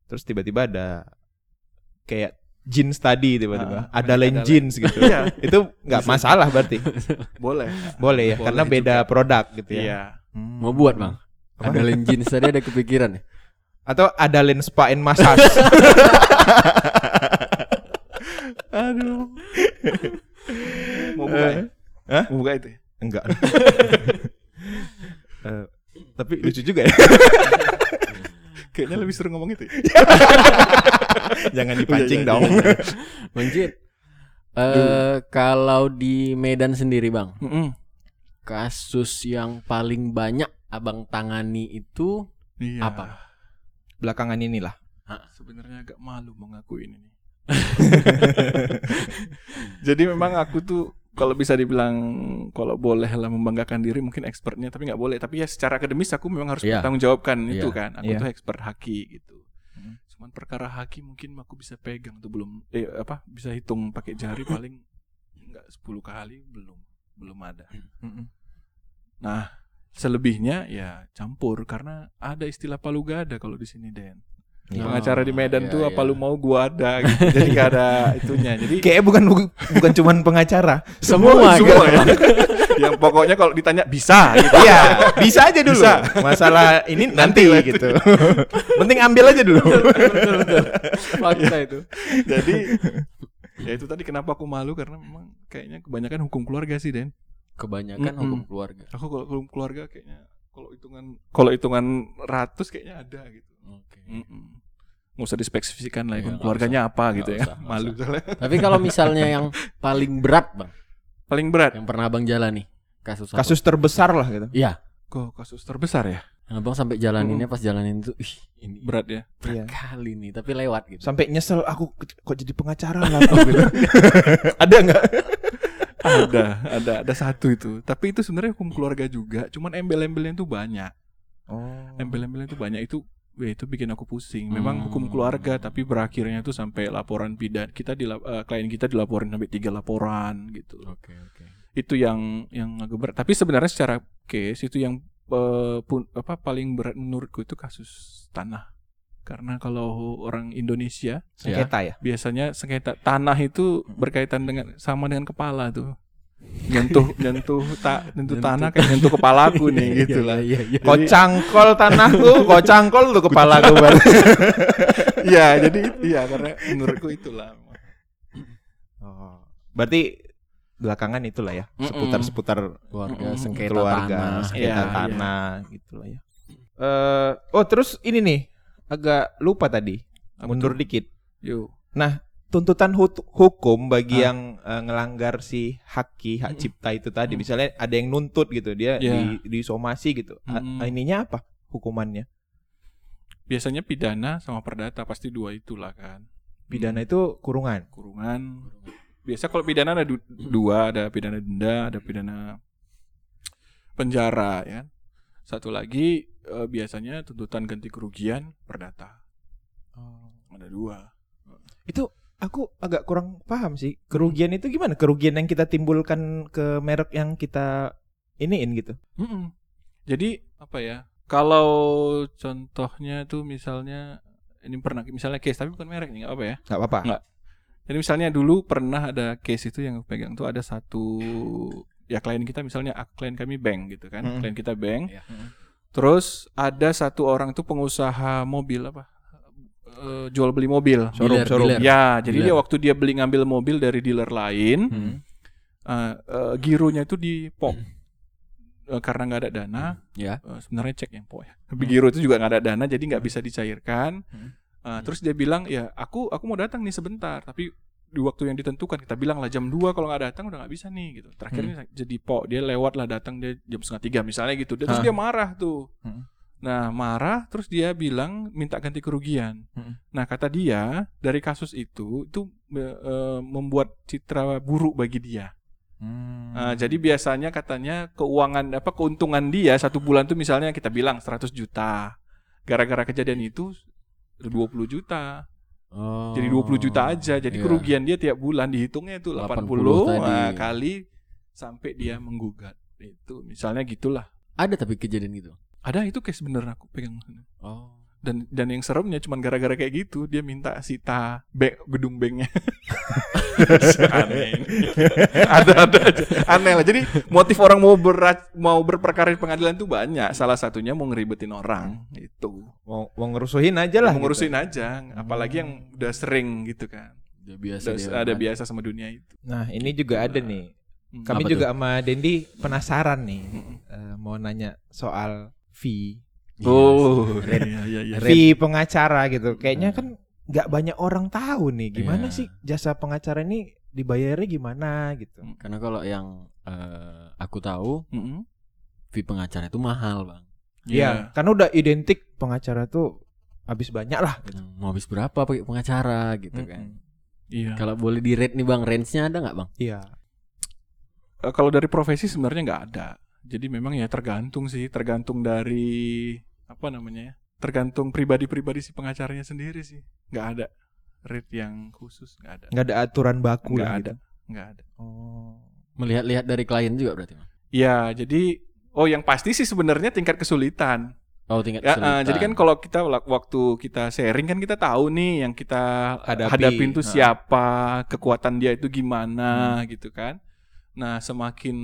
Terus tiba-tiba ada kayak jeans tadi tiba-tiba, Ah, ada lain jeans gitu. Iya. Itu nggak masalah berarti. Boleh. Boleh ya, Boleh karena beda juga. produk gitu ya. Iya. Hmm. Mau buat, Bang? Apa? Ada len jeans tadi ada kepikiran ya? Atau ada lain spa and massage. Aduh. Buka ya? Hah? Mau buka itu ya? Enggak. Eh, tapi lucu juga ya. Kayaknya lebih seru ngomong itu ya? Jangan dipancing iya, iya, dong. Bang Jit, eh kalau di Medan sendiri, Bang, Mm-mm. kasus yang paling banyak Abang tangani itu Iya. Apa? Belakangan inilah. Sebenarnya agak malu mengakuin ini. Jadi memang aku tuh kalau bisa dibilang kalau boleh lah membanggakan diri mungkin expertnya tapi nggak boleh tapi ya secara akademis aku memang harus Iya. bertanggung jawabkan Iya. itu kan aku Iya. tuh expert haki gitu Hmm. cuman perkara haki mungkin aku bisa pegang tuh belum eh apa bisa hitung pakai jari paling nggak 10 kali belum belum ada nah selebihnya ya campur karena ada istilah palu gada kalau di sini Den Iya. pengacara di Medan iya, tuh iya. apa lu mau gua ada gitu. jadi gak ada itunya jadi Kayaknya bukan bukan cuman pengacara. Semua, semua ya yang pokoknya kalau ditanya bisa gitu Iya, bisa aja dulu. Bisa. Masalah ini nanti, gitu. Penting ambil aja dulu. fakta itu. jadi ya itu tadi kenapa aku malu karena memang kayaknya kebanyakan hukum keluarga sih Den Kebanyakan Mm-mm. hukum keluarga. aku kalau hukum keluarga kayaknya kalau hitungan kalau hitungan ratus kayaknya ada gitu Oke. Mm-mm. Nggak usah dispesifikan lah Iya, hukum nggak keluarganya apa Nggak gitu ya usah, malu usah. soalnya Tapi kalau misalnya yang paling berat, Bang, paling berat yang pernah Abang jalani kasus apa? Kasus terbesar lah gitu. Iya. kok kasus terbesar ya Yang Abang sampai jalaninnya pas jalanin itu, ih, ini berat ya berat Iya. kali nih, tapi lewat gitu. Sampai nyesel aku kok jadi pengacara lah gitu. Ada nggak? ada ada ada satu itu tapi itu sebenarnya hukum keluarga juga cuman embel-embelnya itu banyak Oh. embel-embelnya itu banyak itu ya itu bikin aku pusing. Memang Hmm. hukum keluarga tapi berakhirnya tuh sampai laporan pidana. Kita di klien kita dilaporin sampai tiga laporan gitu. Oke oke. Itu yang yang agak berat. Tapi sebenarnya secara case itu yang eh, pun apa paling berat menurutku itu kasus tanah. Karena kalau orang Indonesia Sengketa ya. biasanya sengketa tanah itu berkaitan dengan sama dengan kepala tuh. Nyentuh nyentuh tak nyentuh tanah kayak nyentuh kepalaku nih gitu lah. Iya iya. Kau cangkol tanahku, kau cangkol tuh kepala gue Iya, jadi iya karena menurutku itulah. Oh. Berarti belakangan itulah ya, seputar-seputar Keluarga Mm-mm. sengketa keluarga, tanah. sengketa Iya, iya. tanah gitu lah ya. Eh, oh terus ini nih, agak lupa tadi, mundur dikit. Yuk. Tuntutan hukum bagi Ah. yang eh, ngelanggar si haki, hak cipta itu tadi, Mm. misalnya ada yang nuntut gitu, dia Iya. di disomasi gitu. A- Mm-mm. ininya apa hukumannya? Biasanya pidana sama perdata pasti dua itulah kan. Pidana itu kurungan. kurungan. Biasa kalau pidana ada du- dua, ada pidana denda, ada pidana penjara ya. kan. Satu lagi eh, biasanya tuntutan ganti kerugian perdata. Ada dua. Itu aku agak kurang paham sih. Kerugian itu gimana? Kerugian yang kita timbulkan ke merek yang kita iniin gitu. Mm-mm. Jadi apa ya? Kalau contohnya tuh misalnya ini pernah misalnya case tapi bukan merek nih nggak apa ya? nggak apa-apa. Nggak. Jadi misalnya dulu pernah ada case itu yang pegang tuh ada satu ya klien kita misalnya ah, klien kami bank gitu kan, Mm-mm. klien kita bank. Iya. Terus ada satu orang tuh pengusaha mobil apa? Eh, jual beli mobil. Showroom, Dealer, showroom. dealer. Ya, jadi Dealer. dia waktu dia beli ngambil mobil dari dealer lain, Hmm. eh, eh, gironya itu di pop. Eh, karena nggak ada dana, Ya. Eh, sebenarnya cek yang po ya. Tapi giro itu juga nggak ada dana, jadi nggak bisa dicairkan. Hmm. Eh, terus dia bilang ya aku aku mau datang nih sebentar, tapi di waktu yang ditentukan kita bilang lah jam 2 kalau nggak datang udah nggak bisa nih gitu. Terakhir ini jadi po dia lewat lah datang dia jam setengah tiga misalnya gitu. Dia- Terus dia marah tuh. Hmm. Nah marah terus dia bilang minta ganti kerugian. Hmm. Nah kata dia dari kasus itu itu eh, membuat citra buruk bagi dia. Hmm. Nah, jadi biasanya katanya keuangan apa keuntungan dia satu bulan tuh misalnya kita bilang 100 juta. Gara-gara kejadian itu udah 20 juta. Oh. Jadi 20 juta aja. Jadi Iya. kerugian dia tiap bulan dihitungnya itu 80 80, tadi. nah, kali sampai dia menggugat. Itu misalnya gitulah. Ada tapi kejadian gitu. Ada itu case bener aku pegang. Oh. Dan dan yang seremnya cuman gara-gara kayak gitu dia minta sita bank, gedung banknya. Aneh. ada ada aja. Aneh lah. Jadi motif orang mau berat mau berperkara di pengadilan tuh banyak. Salah satunya mau ngeribetin orang itu. mau, mau ngerusuhin aja lah. Mau ngurusin gitu. aja, apalagi yang udah sering gitu kan. Udah biasa Udah ada kan. biasa sama dunia itu. Nah ini juga ada nih. Hmm. Kami Apa juga sama Dendi penasaran nih. Eh, mau nanya soal fee. Oh, Red. iya iya iya. Fee pengacara gitu. Kayaknya kan nggak banyak orang tahu nih gimana Iya. sih jasa pengacara ini dibayarnya gimana gitu. Karena kalau yang eh, aku tahu Mm-mm. fee pengacara itu mahal, Bang. Iya, karena udah identik pengacara tuh habis banyak lah gitu. Hmm, Mau habis berapa pakai pengacara gitu kan. Mm-mm. Iya. Kalau boleh di rate nih Bang, range-nya ada nggak Bang? Iya. Eh, kalau dari profesi sebenarnya nggak ada. Jadi memang ya tergantung sih, tergantung dari apa namanya ya, tergantung pribadi-pribadi si pengacaranya sendiri sih. Nggak ada rate yang khusus, nggak ada. Nggak ada aturan baku Nggak lah ada, gitu. nggak ada. Oh. Melihat-lihat dari klien juga berarti. Ya, jadi oh yang pasti sih sebenarnya tingkat kesulitan. Oh, tingkat Ya, eh, kesulitan. jadi kan kalau kita waktu kita sharing kan kita tahu nih yang kita Hadapi. hadapin tuh Ha. siapa, kekuatan dia itu gimana gitu kan. Nah, semakin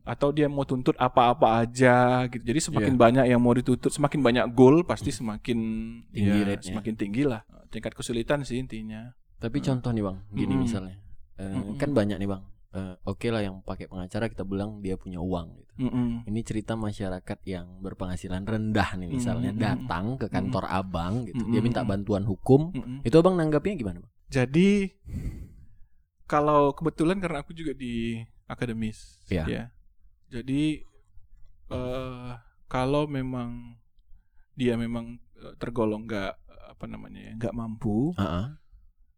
atau dia mau tuntut apa-apa aja gitu. Jadi semakin banyak yang mau dituntut, semakin banyak goal pasti semakin Tinggi ya, rate-nya. semakin tinggi lah. Tingkat kesulitan sih intinya. Tapi contoh nih Bang, gini Mm-mm. misalnya. Mm-mm. kan banyak nih Bang. Eh, Oke lah yang pakai pengacara kita bilang dia punya uang gitu. Mm-mm. Ini cerita masyarakat yang berpenghasilan rendah nih misalnya Mm-mm. datang ke kantor abang gitu. Dia Mm-mm. minta bantuan hukum. Mm-mm. Itu abang nanggapnya gimana bang? Jadi kalau kebetulan karena aku juga di akademis, Iya. ya. Jadi eh kalau memang dia memang eh, tergolong nggak apa namanya ya nggak mampu, Heeh.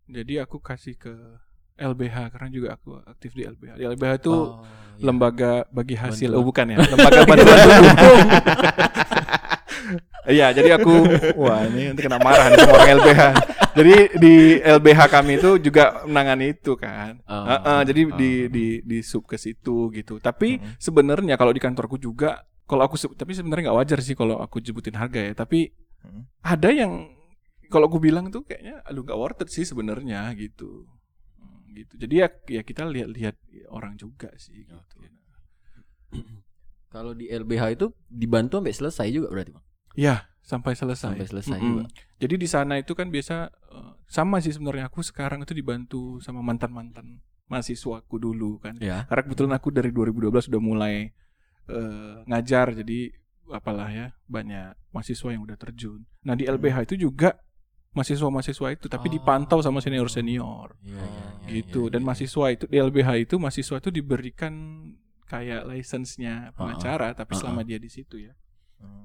jadi aku kasih ke LBH karena juga aku aktif di LBH. Di LBH itu Oh, iya. lembaga bagi hasil, Bantuan. oh bukan ya, lembaga bantuan hukum. Iya, jadi aku wah ini nanti kena marah nih sama orang LBH. Jadi di LBH kami itu juga menangani itu kan. Oh. Heeh, jadi Oh. di di di sub ke situ gitu. Tapi sebenarnya kalau di kantorku juga kalau aku tapi sebenarnya nggak wajar sih kalau aku jebutin harga ya. Tapi Hmm. ada yang kalau aku bilang tuh kayaknya aduh nggak worth it sih sebenarnya gitu. Hmm, gitu. Jadi ya ya kita lihat-lihat orang juga sih gitu. Kalau di LBH itu dibantu sampai selesai juga berarti bang. Ya, sampai selesai. Sampai selesai Mm-mm. juga. Jadi di sana itu kan biasa eh, sama sih sebenarnya aku sekarang itu dibantu sama mantan-mantan mahasiswaku dulu kan. Ya. Karena kebetulan aku dari 2012 sudah mulai eh, ngajar jadi apalah ya banyak mahasiswa yang udah terjun. Nah di LBH itu juga mahasiswa-mahasiswa itu tapi Oh. dipantau sama senior-senior Iya, iya, iya, gitu. iya, Dan iya. mahasiswa itu di LBH itu mahasiswa itu diberikan kayak license-nya pengacara tapi Uh-uh. selama dia di situ ya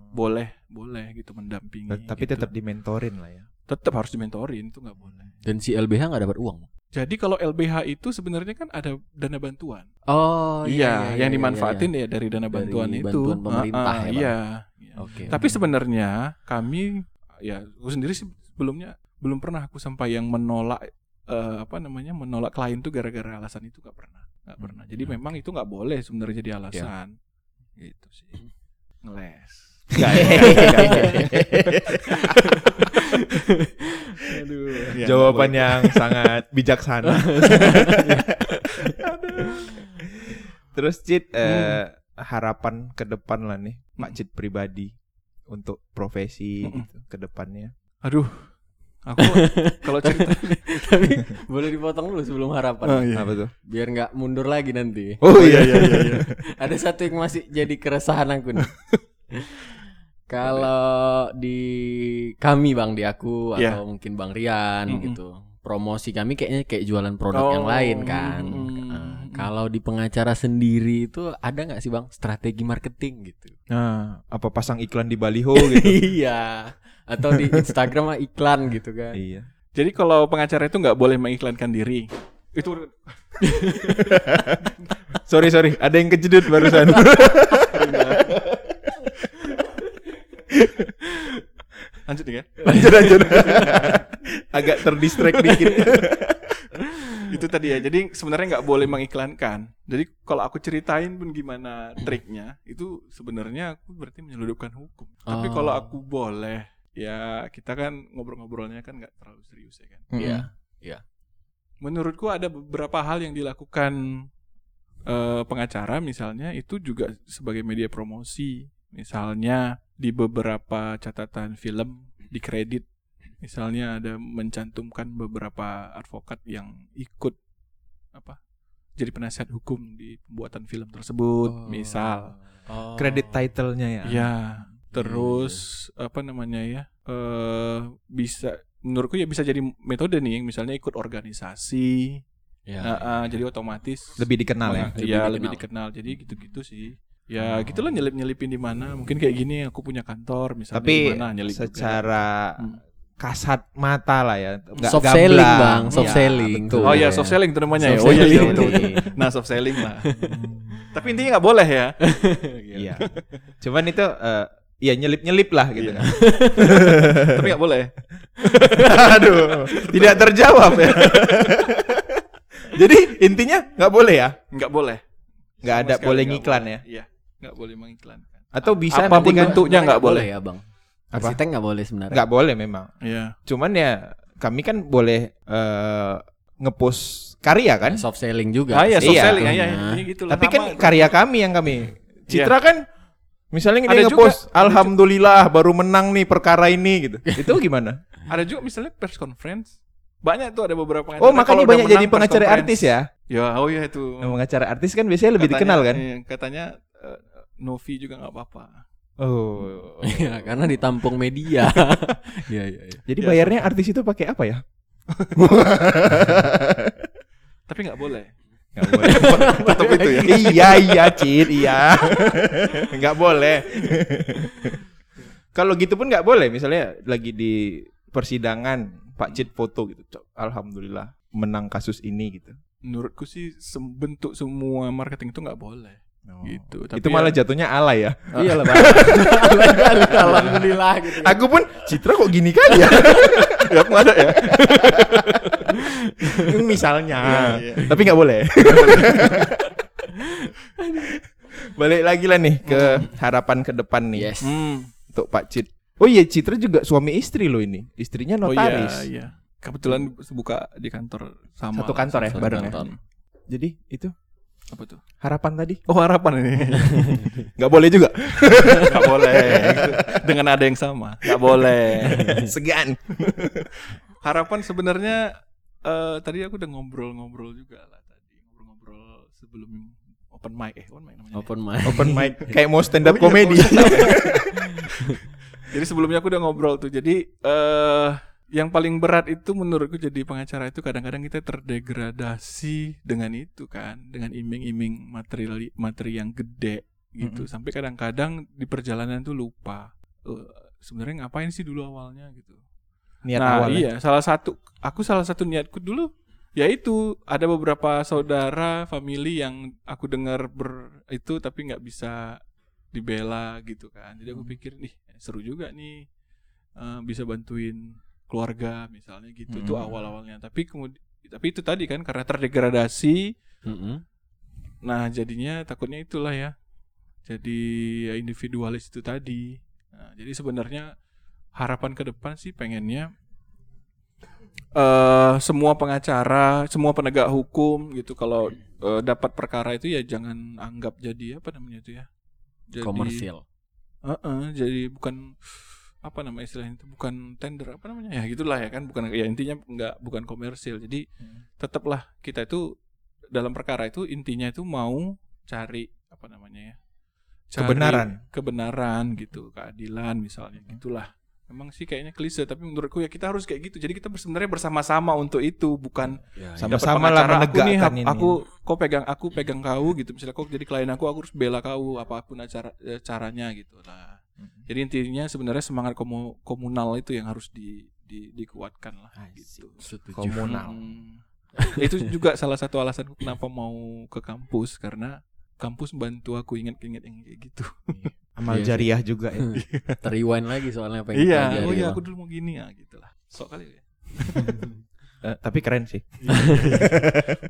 boleh boleh gitu mendampingi. Tapi gitu. tetap dimentorin lah ya. tetap harus dimentorin itu nggak boleh. Dan si LBH nggak dapat uang. Jadi kalau LBH itu sebenarnya kan ada dana bantuan. Oh iya, yang dimanfaatin ya dari dana Dari bantuan itu. bantuan pemerintah Ah, ah, ya? Iya. iya. Oke. Tapi sebenarnya kami ya aku sendiri sih sebelumnya belum pernah aku sampai yang menolak eh, apa namanya menolak klien tuh gara-gara alasan itu nggak pernah nggak pernah. Jadi Hmm. memang itu nggak boleh sebenarnya jadi alasan. Gitu sih. Ngeles. Ya, Jawaban yang sangat bijaksana. Terus Cit, eh, harapan ke depan lah nih, Pak Hmm. Cit pribadi untuk profesi Mm-mm. gitu, ke depannya. Aduh. Aku kalau cerita Tapi boleh dipotong dulu sebelum harapan. Oh, iya. Apa tuh? Biar nggak mundur lagi nanti. Oh iya iya. Ada satu yang masih jadi keresahan aku nih. Kalau di kami bang di aku atau Iya. mungkin bang Rian Mm-mm. gitu, promosi kami kayaknya kayak jualan produk Oh, yang lain kan. mm-mm. Nah, kalau di pengacara sendiri itu ada nggak sih bang strategi marketing gitu? Nah, apa pasang iklan di baliho gitu? iya. Atau di Instagram mah iklan gitu kan? iya. Jadi kalau pengacara itu nggak boleh mengiklankan diri. Itu Sorry sorry, ada yang kejedut barusan. lanjut nih kan? lanjut lanjut. Agak terdistract dikit. itu tadi ya. Jadi sebenarnya nggak boleh mengiklankan. Jadi kalau aku ceritain pun gimana triknya, itu sebenarnya aku berarti menyeludupkan hukum. Tapi Oh. kalau aku boleh, ya kita kan ngobrol-ngobrolnya kan nggak terlalu serius ya kan. Iya. Menurutku ada beberapa hal yang dilakukan eh, pengacara misalnya itu juga sebagai media promosi. Misalnya di beberapa catatan film di kredit misalnya ada mencantumkan beberapa advokat yang ikut apa jadi penasihat hukum di pembuatan film tersebut Oh. misal Oh. Kredit title-nya ya. ya terus apa namanya ya eh bisa menurutku ya bisa jadi metode nih yang misalnya ikut organisasi Ya. Ah, ah, jadi otomatis Lebih dikenal ya. Lebih Iya, dikenal. lebih dikenal. Jadi gitu-gitu sih. Ya, gitulah nyelip-nyelipin di mana. Mungkin kayak gini aku punya kantor misalnya Tapi di mana nyelip secara Hmm. kasat mata lah ya. Nggak Soft gamblang. selling, Bang. Soft Iya, selling. betul. Oh iya, ya. soft selling itu namanya ya. Soft Oh iya, iya selling. betul, betul. Nah, soft selling lah. Tapi intinya nggak boleh ya. Iya. Cuman itu eh, ya nyelip-nyelip lah gitu Iya. kan. Tapi nggak boleh. Aduh, tidak terjawab ya. Jadi intinya nggak boleh ya? Nggak boleh. Nggak ada sekali boleh ngiklan boleh. ya? Iya, nggak boleh mengiklankan. Atau bisa Apa pun nanti kan bentuknya nggak boleh. ya, Bang. Apa? Arsitek nggak boleh sebenarnya. nggak boleh memang. Iya. Cuman ya kami kan boleh eh, ngepost karya kan? Soft selling juga. Ah iya, soft Iya. selling. Ah, iya, Nah. ini gitu lah. Tapi kan. Iya. karya kami yang kami. Citra kan misalnya Ada dia juga- ngepost alhamdulillah baru menang nih perkara ini gitu. Itu gimana? ada juga misalnya press conference. Banyak tuh ada beberapa pengacara. Oh, makanya banyak jadi pengacara artis ya. Ya, oh iya itu. Nah, pengacara artis kan biasanya lebih Katanya- dikenal kan? iya, katanya eh, Novi juga nggak apa-apa. Oh. Iya, karena ditampung media. Iya, iya, iya. Jadi Ya, bayarnya artis itu pakai apa ya? Tapi nggak boleh. Nggak boleh. Itu ya. iya iya Cid iya nggak boleh kalau gitu pun nggak boleh misalnya lagi di persidangan Pak Cid foto gitu alhamdulillah menang kasus ini gitu Menurutku sih sem- bentuk semua marketing itu nggak boleh. Oh. gitu. itu malah jatuhnya alay ya. Iya lah, Bang. Alhamdulillah gitu. Aku pun Citra kok gini kan ya? ya aku ada ya. Misalnya. Iya, Tapi nggak boleh. Balik lagi lah nih ke harapan ke depan nih Yes. Hmm. untuk Pak Cit. Oh iya Citra juga suami istri loh ini. Istrinya Oh notaris. iya, iya. Kebetulan buka di kantor sama Satu kantor ya bareng ya. kantor. Jadi itu Apa tuh? harapan tadi Oh harapan ini. nggak boleh juga. Gak boleh. Dengan ada yang sama. Gak boleh. Segan. Harapan sebenarnya eh tadi aku udah ngobrol-ngobrol juga lah tadi. Ngobrol-ngobrol sebelum open mic eh open mic namanya. Open mic. Open mic kayak mau stand up Oh iya, comedy. Jadi sebelumnya aku udah ngobrol tuh. Jadi eh yang paling berat itu menurutku jadi pengacara itu kadang-kadang kita terdegradasi dengan itu kan, dengan iming-iming materi materi yang gede gitu. Mm-mm. Sampai kadang-kadang di perjalanan tuh lupa eh, sebenarnya ngapain sih dulu awalnya gitu. Niat nah, awalnya. iya, salah satu aku salah satu niatku dulu yaitu ada beberapa saudara family yang aku dengar ber itu tapi nggak bisa dibela gitu kan. Jadi aku Hmm. pikir nih seru juga nih eh, bisa bantuin keluarga misalnya gitu. Itu Hmm. awal-awalnya. Tapi kemudian tapi itu tadi kan karena terdegradasi Mm-mm. Nah, jadinya takutnya itulah ya. Jadi ya individualis itu tadi. Nah, jadi sebenarnya harapan ke depan sih pengennya eh semua pengacara, semua penegak hukum gitu kalau eh, dapat perkara itu ya jangan anggap jadi apa namanya itu ya. Jadi Komersial. Heeh, jadi bukan apa nama istilahnya itu bukan tender apa namanya ya gitulah ya kan bukan ya intinya nggak bukan komersil jadi tetaplah kita itu dalam perkara itu intinya itu mau cari apa namanya ya cari Kebenaran. kebenaran gitu keadilan misalnya gitulah memang sih kayaknya klise tapi menurutku ya kita harus kayak gitu jadi kita sebenarnya bersama-sama untuk itu bukan Ya, dapat Sama-sama lah aku nih menegakkan hap- ini. aku kau pegang aku pegang kau gitu misalnya kau jadi klien aku aku harus bela kau apa pun acara eh, caranya gitu lah jadi intinya sebenarnya semangat komu- komunal itu yang harus di, di dikuatkan lah gitu Setuju. Komunal. Hmm. itu juga salah satu alasan kenapa mau ke kampus karena kampus bantu aku ingat-ingat yang kayak gitu Amal Iya jariah juga ya. Terrewind lagi soalnya pengen iya pelajari, oh iya aku dulu mau gini ya gitu lah sok kali ya Eh, tapi keren sih.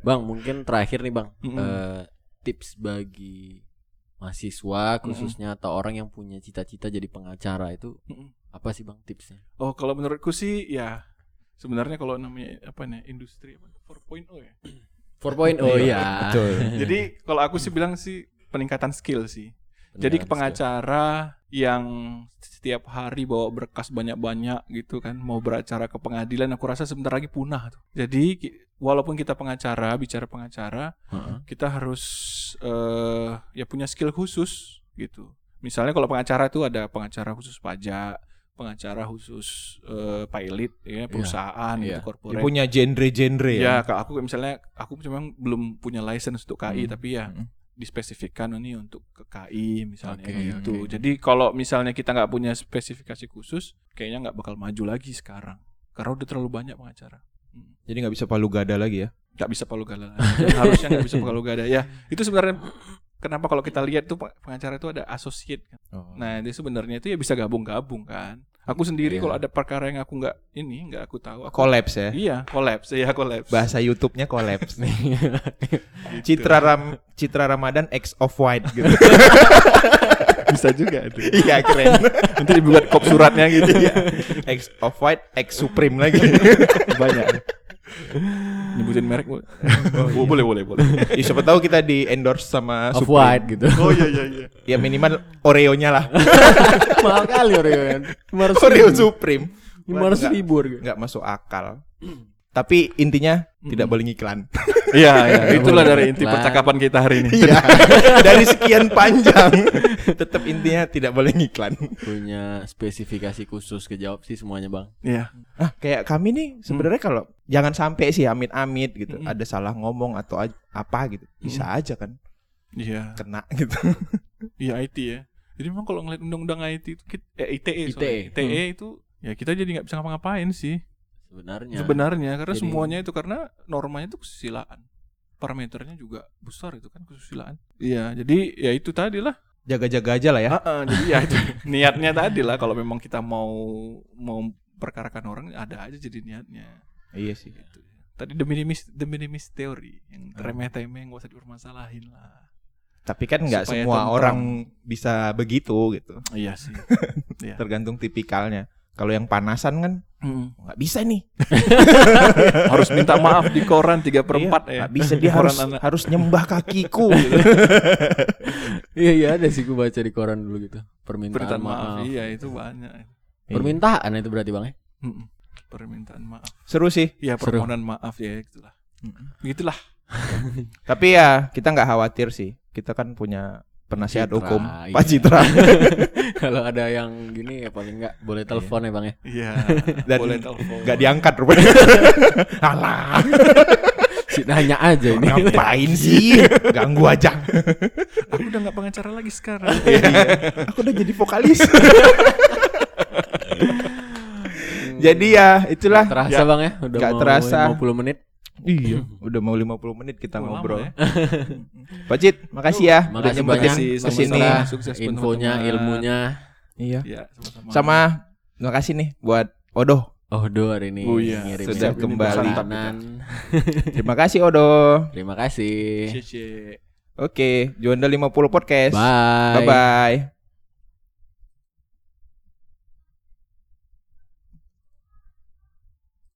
Bang, mungkin terakhir nih, Bang. Mm-mm. Eh, tips bagi mahasiswa khususnya atau orang yang punya cita-cita jadi pengacara itu Mm-mm. apa sih, Bang, tipsnya? Oh, kalau menurutku sih ya sebenarnya kalau namanya apa nih industri apa 4.0 ya. 4.0 oh iya. Betul. Jadi kalau aku sih bilang sih peningkatan skill sih. Jadi Peningkatan pengacara yang setiap hari bawa berkas banyak-banyak gitu kan mau beracara ke pengadilan aku rasa sebentar lagi punah tuh. Jadi walaupun kita pengacara bicara pengacara skill. Heeh. kita harus eh ya punya skill khusus gitu. Misalnya kalau pengacara itu ada pengacara khusus pajak, pengacara khusus eh, pilot ya perusahaan iya. gitu Dia corporate. punya genre-genre ya. Ya, kak aku misalnya aku memang belum punya license untuk KI Hmm. tapi ya Hmm. dispesifikkan ini untuk ke KI misalnya Oke, gitu. oke. Jadi kalau misalnya kita nggak punya spesifikasi khusus, kayaknya nggak bakal maju lagi sekarang karena udah terlalu banyak pengacara. Hmm. Jadi nggak bisa palu gada lagi ya. Nggak bisa palu gada lagi. Harusnya nggak bisa palu gada. Ya itu sebenarnya kenapa kalau kita lihat tuh pengacara itu ada associate kan. Nah itu sebenarnya itu ya bisa gabung-gabung kan. Aku sendiri Iya. kalau ada perkara yang aku nggak ini nggak aku tahu. Aku, Collapse ya. iya, collapse, iya collapse. Bahasa YouTube-nya collapse. Gitu. Citra Ram Citra Ramadan X of White gitu. bisa juga itu. Iya keren. Nanti dibuat kop suratnya gitu ya. X of White X Supreme lagi. Banyak. Nyebutin merek boleh. Oh, boleh, boleh, boleh. ya, siapa tahu kita di endorse sama Off Supreme. white gitu. Oh iya iya iya. Ya minimal Oreo-nya lah. Mahal kali Oreo kan. 500 Oreo ribu. Supreme. 500 ribu harga. Nggak masuk akal. Tapi intinya tidak boleh ngiklan. Iya, iya. Itulah dari inti iklan. percakapan kita hari ini. Iya. Dari sekian panjang, tetap intinya tidak boleh ngiklan. Punya spesifikasi khusus kejawab sih semuanya, Bang. Iya. Ah, kayak kami nih sebenarnya kalau jangan sampai sih amit-amit gitu, Mm. ada salah ngomong atau apa gitu, bisa aja kan Iya. kena gitu. Iya IT ya. Jadi memang kalau ngeliat undang-undang IT itu eh, ITE, ITE. ITE itu ya kita jadi nggak bisa ngapa-ngapain sih Sebenarnya. sebenarnya karena Jadi- semuanya itu karena normanya itu kesusilaan. parameternya juga besar itu kan kesusilaan. Iya, jadi ya itu tadi lah. Jaga-jaga aja lah ya. Heeh, jadi ya itu niatnya tadi lah kalau memang kita mau mau perkarakan orang ada aja jadi niatnya. Iya sih. Gitu. Tadi the minimis the minimis teori yang remeh-temeh nggak usah dipermasalahin lah. Tapi kan nggak semua orang bisa begitu gitu. Iya sih. Iya. Tergantung tipikalnya. Kalau yang panasan kan Hmm. nggak bisa nih. harus minta maaf di koran 3 per 4 Iya, ya. nggak bisa dia Koran harus anak. harus nyembah kakiku. gitu. Iya iya ada sih gue baca di koran dulu gitu. Permintaan, Permintaan maaf. maaf. Iya, itu banyak. Permintaan itu berarti bang ya? Permintaan maaf. Seru sih. Iya, Seru. permohonan maaf ya gitulah. Begitulah. Tapi ya kita nggak khawatir sih. Kita kan punya penasihat Citra, hukum iya. Pak Citra Kalau ada yang gini ya paling nggak boleh telepon ya bang ya. Iya. dan boleh telepon. nggak diangkat rupanya. Alah, Si nanya aja ini. ngapain sih? Ganggu aja. Aku udah nggak pengacara lagi sekarang. Aku udah jadi vokalis. jadi ya itulah. Terasa Ya. bang ya, udah Nggak mau terasa. 50 menit. Iya, udah mau 50 menit kita Oh, ngobrol. ya. Pak Cit, makasih ya Makasih banyak ke sini. Sukses Infonya, ilmunya. Iya. Iya, sama-sama. Sama makasih nih buat Odo. Oh do hari ini Oh iya, ngirim sudah kembali. Terima kasih Odo. Terima kasih. Oke, Juanda 50 podcast. Bye. Bye bye.